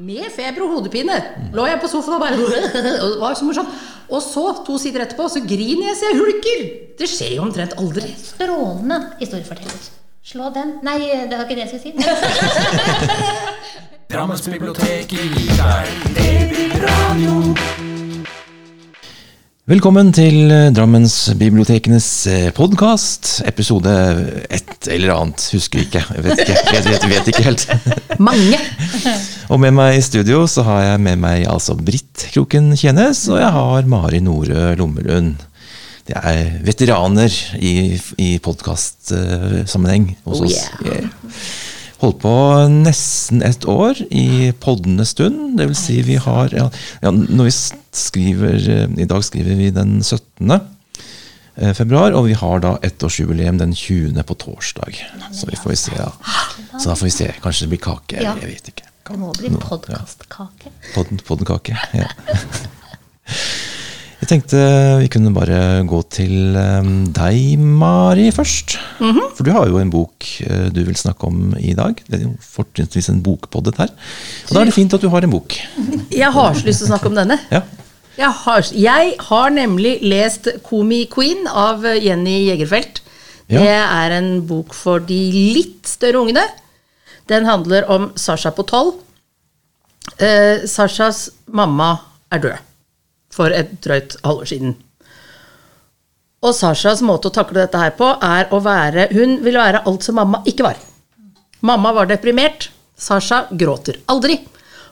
Med feber og hodepine lå jeg på sofaen og bare og Det var så morsomt. Og så, to sider etterpå, så griner jeg så jeg hulker. Det skjer jo omtrent aldri. Strålende historieforteller. Slå den. Nei, det var ikke det jeg skulle si. Drammens bibliotek gir Det DB-radio. Velkommen til eh, Drammensbibliotekenes podkast. Episode et eller annet. Husker ikke. Jeg vet ikke, jeg vet, vet ikke helt. Mange. Og med meg i studio så har jeg med meg altså Britt Kroken Kjenes, og jeg har Mari Nore Lommelund. Det er veteraner i, i podkastsammenheng hos Oh, oss. yeah. Holdt på nesten et år i poddende stund. Det vil si vi har ja, ja, Når vi skriver eh, I dag skriver vi den 17. eh, februar, og vi har da ettårsjubileum den 20. på torsdag. Så vi får vi se, ja. Så da får vi se. Kanskje det blir kake. Ja. Jeg vet ikke. Det må bli podkastkake. Podden, podkake, Ja. Jeg tenkte vi kunne bare gå til eh, deg, Mari, først. For du har jo en bok eh, du vil snakke om i dag. Det er jo fortrinnsvis en bokpoddet her. Og da er det fint at du har en bok. Jeg har så lyst til å snakke om denne. Ja. Jeg har, jeg har nemlig lest Komi Queen av Jenny Jegerfeldt. Ja. Det er en bok for de litt større ungene. Den handler om Sasha på tolv. Eh, Sashas mamma er død for et drøyt halvår siden. Og Sashas måte å takle dette her på er å være Hun vil være alt som mamma ikke var. Mamma var deprimert. Sasha gråter aldri.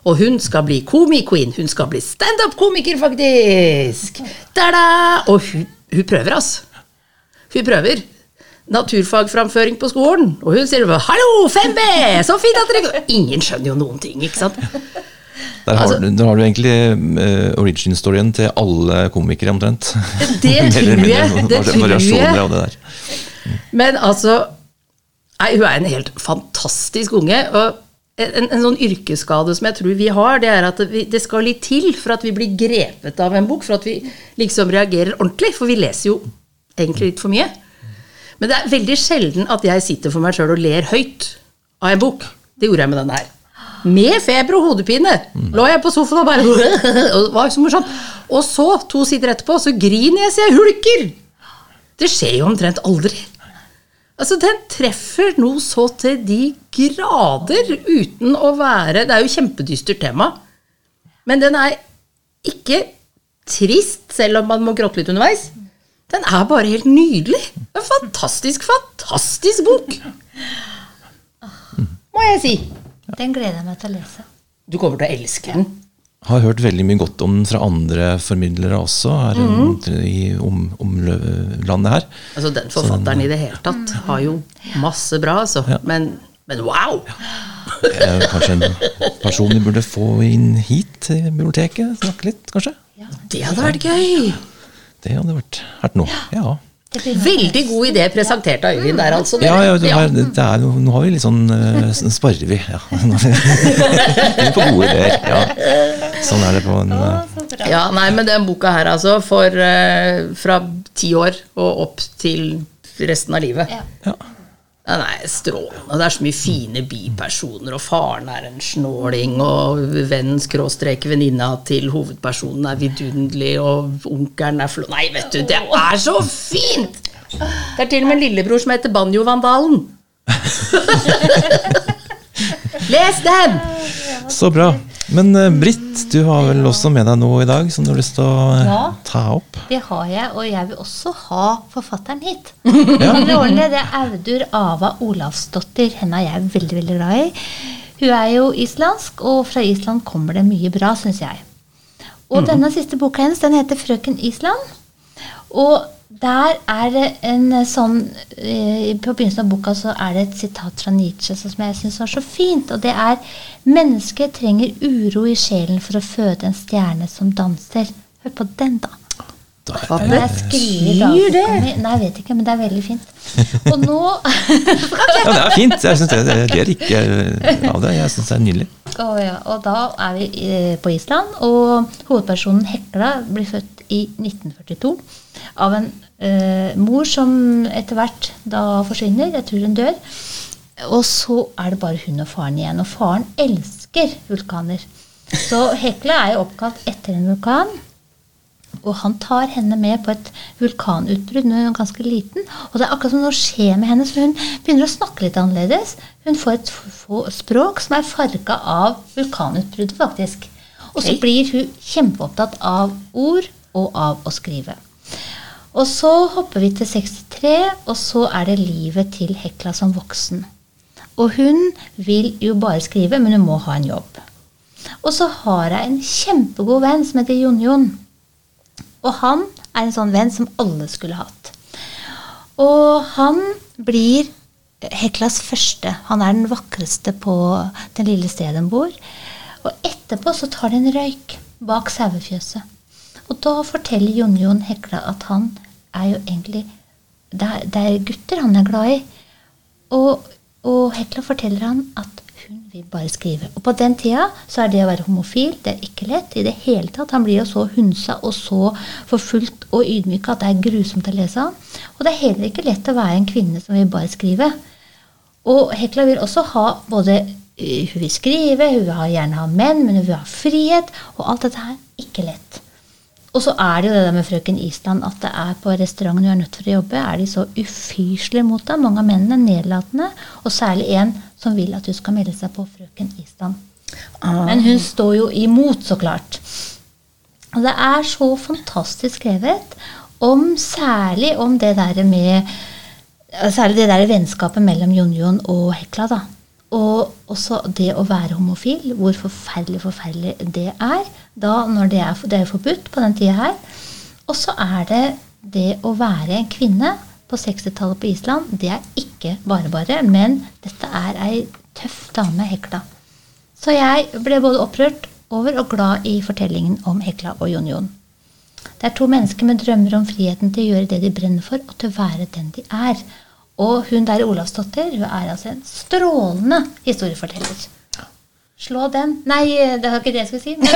Og hun skal bli komi-queen. Hun skal bli standup-komiker, faktisk! Da-da! Og hun, hun prøver, altså. Hun prøver. Naturfagframføring på skolen. Og hun sier bare 'Hallo, 5B! Så fint at dere! Ingen skjønner jo noen ting, ikke sant? Der har, Altså- du- der har du egentlig uh, origin-storyen til alle komikere, omtrent. Det tror jeg, det tror jeg. Men altså Nei, hun er en helt fantastisk unge. Og en, en sånn yrkesskade som jeg tror vi har, det er at vi, det skal litt til for at vi blir grepet av en bok, for at vi liksom reagerer ordentlig. For vi leser jo egentlig litt for mye. Men det er veldig sjelden at jeg sitter for meg sjøl og ler høyt av en bok. Det gjorde jeg med denne her. Med feber og hodepine lå jeg på sofaen og bare og var så morsomt. Og så, to sider etterpå, så griner jeg så jeg hulker. Det skjer jo omtrent aldri. Altså, Den treffer noe så til de grader uten å være Det er jo kjempedystert tema. Men den er ikke trist, selv om man må gråte litt underveis. Den er bare helt nydelig. En fantastisk, fantastisk bok. Må jeg si. Den gleder jeg meg til å lese. Du kommer til å elske den. Har hørt veldig mye godt om den fra andre formidlere også her rundt i om, omlandet her. Altså, Den forfatteren i det hele tatt har jo masse bra, altså. Men, men wow! Eh, Kanskje en person vi burde få inn hit til biblioteket? Snakke litt, kanskje? Det hadde vært gøy. Det hadde vært, vært noe. Ja. Veldig god idé presentert av Øyvind der, altså. Ja, ja, det er, det er, nå har vi litt sånn uh, Sparer vi, ja. Vi er på gode ideer. Ja. Sånn er det på en eh, Ja, nei, men den boka her, altså, for eh, fra ti år og opp til resten av livet. Ja. Den er strålende. Det er så mye fine bipersoner, og faren er en snåling, og vennen skråstrek venninna til hovedpersonen er vidunderlig, og onkelen er flå... Nei, vet du, det er så fint! Det er til og med en lillebror som heter Banjo-vandalen. Les den! Så bra. Men eh, Britt, du har vel også med deg noe i dag som du har lyst til å eh, Ja. ta opp? Det har jeg, og jeg vil også ha forfatteren hit. Andre årene, det er Audur Ava Olavsdottir. Henne er jeg veldig veldig glad i. Hun er jo islandsk, og fra Island kommer det mye bra, syns jeg. Og denne siste boka hennes den heter 'Frøken Island'. Og der er det en sånn eh, På begynnelsen av boka så er det et sitat fra Nietzsche som jeg syns var så fint. Og det er 'Mennesket trenger uro i sjelen for å føde en stjerne som danser'. Hør på den, da. Da Hva det- jeg skriver betyr det? Nei, jeg vet ikke, men det er veldig fint. Og nå Ja, det er fint. Jeg synes det, det er ikke eh, av det. Jeg syns det er nydelig. Å ja, Og da er vi eh, på Island, og hovedpersonen Hekla blir født i 1942 av en eh, mor som etter hvert da forsvinner. Jeg tror hun dør. Og så er det bare hun og faren igjen. Og faren elsker vulkaner. Så Hekla er jo oppkalt etter en vulkan. Og han tar henne med på et vulkanutbrudd når hun er ganske liten. Og det er akkurat som noe skjer med henne, så hun begynner å snakke litt annerledes. Hun får et språk som er farga av vulkanutbruddet, faktisk. Og så blir hun kjempeopptatt av ord og av å skrive. Og så hopper vi til 63, og så er det livet til Hekla som voksen. Og hun vil jo bare skrive, men hun må ha en jobb. Og så har jeg en kjempegod venn som heter Jon Jon. Og han er en sånn venn som alle skulle hatt. Og han blir Heklas første. Han er den vakreste på det lille stedet hun bor. Og etterpå så tar det en røyk bak sauefjøset. Og da forteller Jon Jon Hekla at han er jo egentlig Det er, det er gutter han er glad i. Og, og Hekla forteller han at hun vil bare skrive. Og på den tida så er det å være homofil det er ikke lett i det hele tatt. Han blir jo så hunsa og så forfulgt og ydmyka at det er grusomt å lese han. Og det er heller ikke lett å være en kvinne som vil bare skrive. Og Hekla vil også ha både eh, Hun vil skrive, hun vil gjerne ha menn, men hun vil ha frihet. Og alt dette her ikke lett. Og så er det jo det der med frøken Island at det er på restauranten hun er nødt for å jobbe, er de så ufyselige mot deg. Mange av mennene nedlatende, og særlig en som vil at du skal melde seg på frøken Island. Men hun står jo imot, så klart. Og det er så fantastisk skrevet om særlig om det der med Særlig det der vennskapet mellom Jon Jon og Hekla. da. Og også det å være homofil, hvor forferdelig forferdelig det er. Da når det er, det er forbudt på den tida her. Og så er det det å være en kvinne på 60-tallet på Island. Det er ikke bare bare, men dette er ei tøff dame, Hekla. Så jeg ble både opprørt over og glad i fortellingen om Hekla og Jon Jon. Det er to mennesker med drømmer om friheten til å gjøre det de brenner for, og til å være den de er. Og hun der Olavsdotter hun er altså en strålende historieforteller. Slå den Nei, det var ikke det jeg skulle si. Men,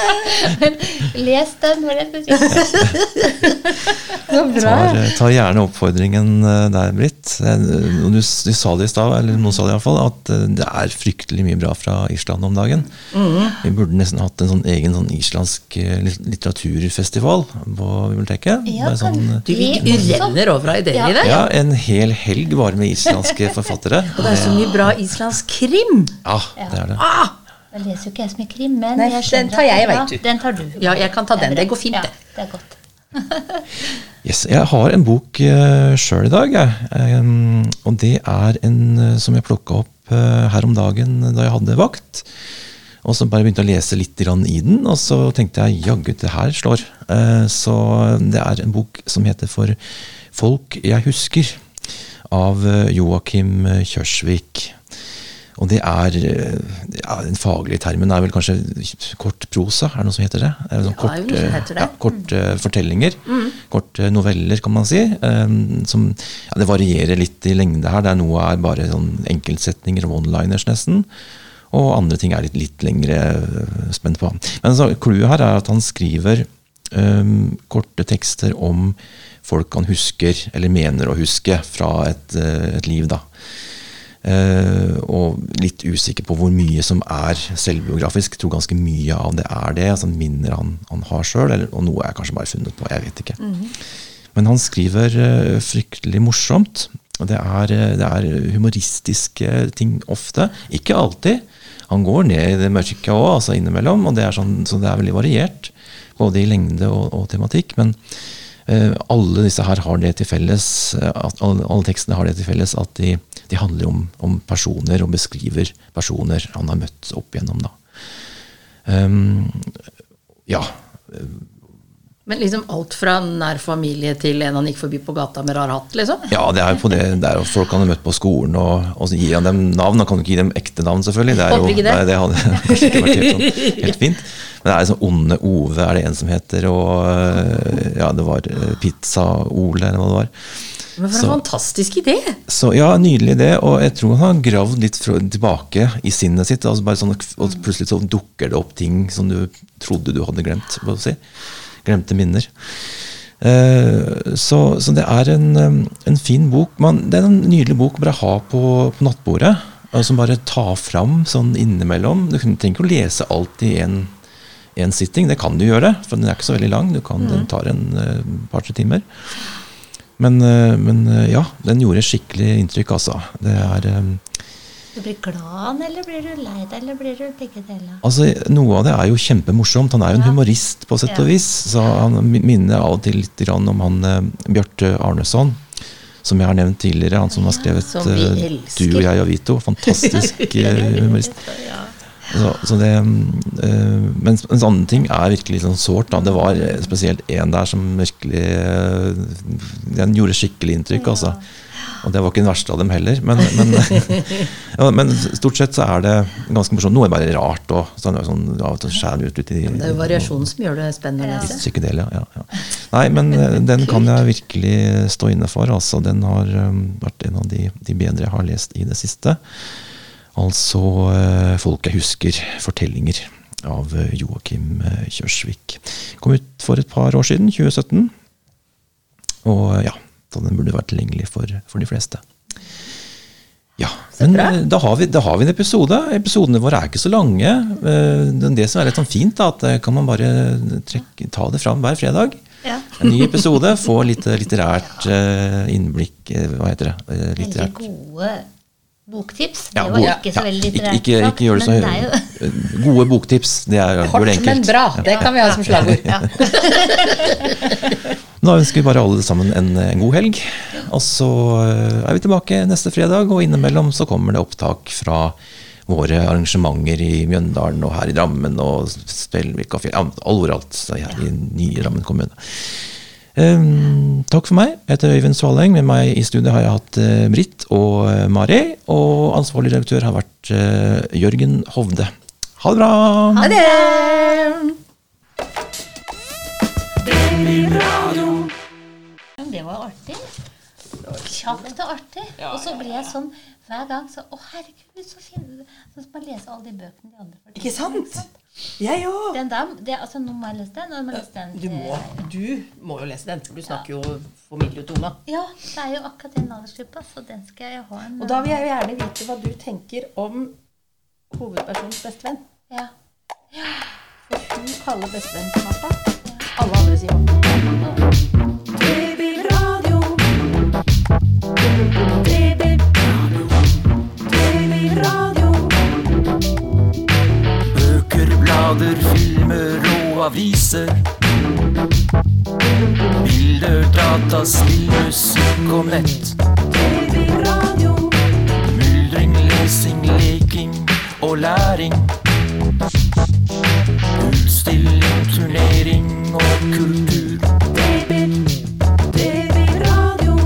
men les den, var det jeg skulle si. Tar, tar gjerne oppfordringen eh, der, Britt. Eh, Du, du sa det i stad, eller noen sa det iallfall, at eh, det er fryktelig mye bra fra Island om dagen. Vi burde nesten hatt en sånn egen sånn islandsk eh, litteraturfestival på biblioteket. Ja, sånn, Du renner over av ideer Ja. i det. ja, en hel helg bare med islandske forfattere. Og det er så mye bra islandsk krim. Ja, det er det. Ah! Jeg leser jo ikke jeg så mye krim, men Nei, jeg skjønner den tar jeg, jeg vet du. Ja, den tar du. Ja, jeg kan ta den. er Det går fint, ja, det. Det er godt. Yes, jeg har en bok uh, sjøl i dag, jeg. Um, og det er en eh, som jeg plukka opp uh, her om dagen da jeg hadde vakt. Og så bare begynte å lese litt i den, og så tenkte jeg jaggu, det her slår. Uh, så det er en bok som heter For folk jeg husker, av Joakim Kjørsvik. Og det er eh, ja, Den faglige termen er vel kanskje kort prosa? Er det noe som heter det? Sånn Ja, kort, det er eh, heter det. Ja, kort mm. fortellinger. kort noveller, kan man si. Um, som, ja, det varierer litt i lengde her. Det er Noe er bare sånn enkeltsetninger og one-liners, nesten. Og andre ting er litt, litt lengre eh, spent på. Men så, clouet her er at han skriver um, korte tekster om folk han husker, eller mener å huske, fra et, eh, et liv. da. Eh, og litt usikker på hvor mye som er selvbiografisk. Jeg tror ganske mye av det er det. altså Minner han, han har sjøl, og noe jeg kanskje bare funnet på. Jeg vet ikke. Men han skriver eh, fryktelig morsomt. det er, eh, det er humoristiske ting ofte. Ikke alltid. Han går ned i det mørke òg, altså innimellom. og det er sånn, Så det er veldig variert, både i lengde og, og tematikk. men alle disse her har det til felles, eh, at alle tekstene har det til felles at de, de handler om, om personer og beskriver personer han har møtt opp igjennom. Da. Um, ja. Men liksom alt fra nær familie til en han gikk forbi på gata med rar hatt, liksom? ja, det er jo på det, det er jo folk han har møtt på skolen, og, og så gir han dem navn. Han kan jo ikke gi dem ekte navn, selvfølgelig. Det, jo, det. Det hadde kanskje ikke vært helt, sånn, helt fint. Men det er sånn Onde Ove er det en som heter, og eh, ja, det var eh, Pizza-Ole, eller hva det var. Men for en Så- fantastisk idé! Så ja, Nydelig idé. og jeg tror han har gravd litt fra, tilbake i sinnet sitt. Altså sånn, og Plutselig så dukker det opp ting som du trodde du hadde glemt. På å si. Glemte minner. Eh, så, så det er en, en fin bok. Man, det er en nydelig bok å bare ha på, på nattbordet. og som bare tar fram sånn innimellom. Du trenger ikke å lese alt i en, en sitting, det kan du gjøre, for den er ikke så veldig lang. Du kan, Den tar en uh, par-tre timer. Men, uh, men uh, ja, den gjorde skikkelig inntrykk, altså. Det er um, Du blir glad, eller blir du lei deg, eller blir du begge deler? Altså, Noe av det er jo kjempemorsomt. Han er jo en Ja. humorist, på sett og Ja. vis. Så han minner av og til litt om han eh, Bjarte Arneson, som jeg har nevnt tidligere. Han som har skrevet som eh. 'Du og jeg og Vito'. Fantastisk eh, humorist. Så, så det, øh, mens, mens andre ting er virkelig sånn sårt. Da. Det var eh, spesielt en der som virkelig øh, Den gjorde skikkelig inntrykk, altså. Og det var ikke den verste av dem heller. Men, men, ja, men stort sett så er det ganske morsomt. Noe er bare rart. Og sånn, sånn, til skjærer ut, ut i Det er jo variasjonen som gjør det spennende å lese. psykedelia. Ja, ja. Nei, men eh, den kan jeg virkelig stå inne for. Altså, den har um, vært en av de, de bedre jeg har lest i det siste. Altså uh, 'Folk jeg husker', fortellinger av eh, Joakim Kjørsvik. Kom ut for et par år siden, 2017. Og ja, så den burde vært tilgjengelig for, for de fleste. Ja, men eh, da har, vi, da har vi en episode. Episodene våre er ikke så lange. Eh, Det som er litt sånn fint, da, at eh, kan man bare trekke, ta det fram hver fredag. Ja. En ny episode, få litt litterært innblikk Hva heter det? Litterært. Veldig gode boktips. Ja, det var ikke så veldig litterært. ikke, ikke gjør det så jo Gode boktips. Det er det Kort, enkelt. men bra. Det kan vi ha som slagord. ja. Nå ønsker vi bare alle sammen en, en god helg. Og så eh, er vi tilbake neste fredag, og innimellom så kommer det opptak fra våre arrangementer i Mjøndalen og her i Drammen og Spelvik og Fjell, overalt så her i nye Drammen kommune. Um, takk for meg. Jeg heter Øyvind Svaleng. Med meg i studio har jeg hatt uh, Britt og uh, Mari. Og ansvarlig redaktør har vært uh, Jørgen Hovde. Ha det bra! Ha det! Det var artig. Kjapt og artig. Og så blir jeg sånn hver gang så Å, herregud, så fin Så skal man lese alle de bøkene de andre får. Ikke sant? Jeg òg. Den der, det, altså, nå må jeg lese den. Må jeg lese den Du må, du må jo lese den, du snakker jo formidletunga. Ja, det er jo akkurat den aldersgruppa, så den skal jeg ha en Og da vil jeg jo gjerne vite hva du tenker om hovedpersonens bestevenn. Ja. For hun kaller bestevennen Martha. Alle andre sier Martha. Bøker, blader, filmer og aviser. Bilder, data, spill, musikk og nett. Myldring, lesing, leking og læring. Servering og kultur. DB-radio.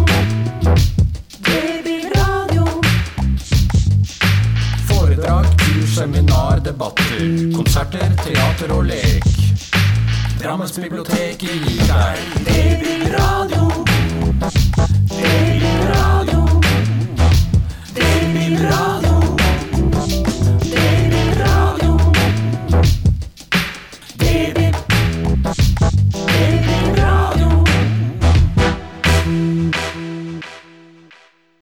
Seminar, debatter. Konserter, teater og lek. Drammensbiblioteket gir deg DB-radio. DB-radio.